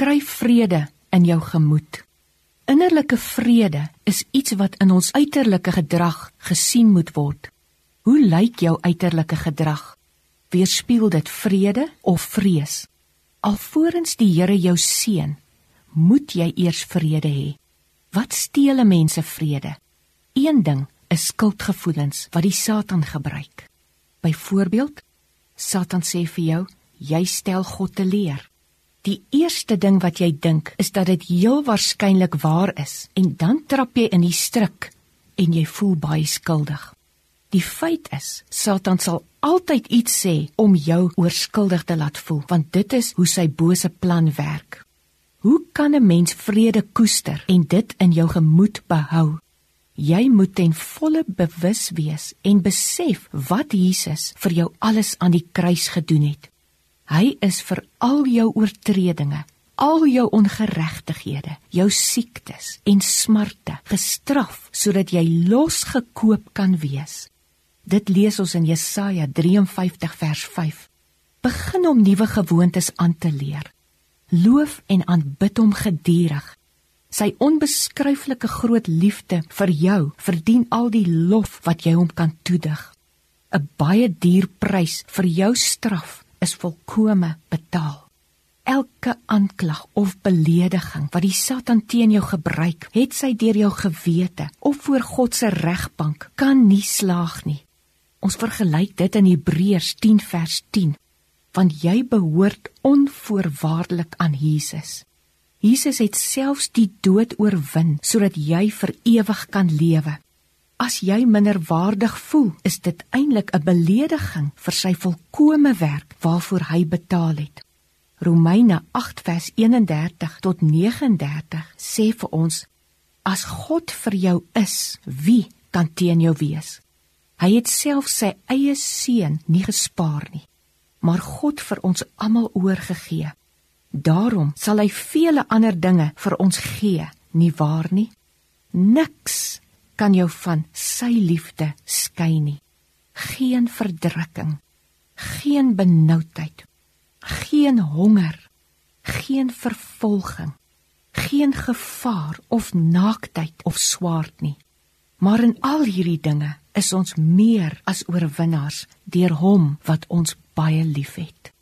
Verkry vrede in jou gemoed. Innerlike vrede is iets wat in ons uiterlike gedrag gesien moet word. Hoe lyk jou uiterlike gedrag? Weerspieël dit vrede of vrees? Alvorens die Here jou seën, moet jy eers vrede hê. Wat steel 'n mens se vrede? Een ding is skuldgevoelens wat die Satan gebruik. Byvoorbeeld, Satan sê vir jou, jy stel God te leer. Die eerste ding wat jy dink is dat dit heel waarskynlik waar is en dan trap jy in die struik en jy voel baie skuldig. Die feit is, Satan sal altyd iets sê om jou oorskuldig te laat voel, want dit is hoe sy bose plan werk. Hoe kan 'n mens vrede koester en dit in jou gemoed behou? Jy moet ten volle bewus wees en besef wat Jesus vir jou alles aan die kruis gedoen het. Hy is vir al jou oortredinge, al jou ongeregtighede, jou siektes en smarte gestraf sodat jy losgekoop kan wees. Dit lees ons in Jesaja 53 vers 5. Begin om nuwe gewoontes aan te leer. Loof en aanbid hom geduldig. Sy onbeskryflike groot liefde vir jou verdien al die lof wat jy hom kan toedig. 'n Baie duur prys vir jou straf is volkome betaal. Elke aanklag of belediging wat die Satan teen jou gebruik, het sy deur jou gewete of voor God se regbank kan nie slaag nie. Ons vergelyk dit in Hebreërs 10 vers 10. Want jy behoort onvoorwaardelik aan Jesus. Jesus het selfs die dood oorwin sodat jy vir ewig kan lewe. As jy minderwaardig voel, is dit eintlik 'n belediging vir sy volkomme werk waarvoor hy betaal het. Romeine 8 vers 31 tot 39 sê vir ons: As God vir jou is, wie kan teen jou wees? Hy het self sy eie seun nie gespaar nie, maar God vir ons almal oorgegee. Daarom sal hy vele ander dinge vir ons gee, nie waar nie? Niks kan jou van sy liefde skei nie. Geen verdrukking, geen benoudheid, geen honger, geen vervolging, geen gevaar of naaktheid of swaard nie. Maar in al hierdie dinge is ons meer as oorwinnaars deur hom wat ons baie liefhet.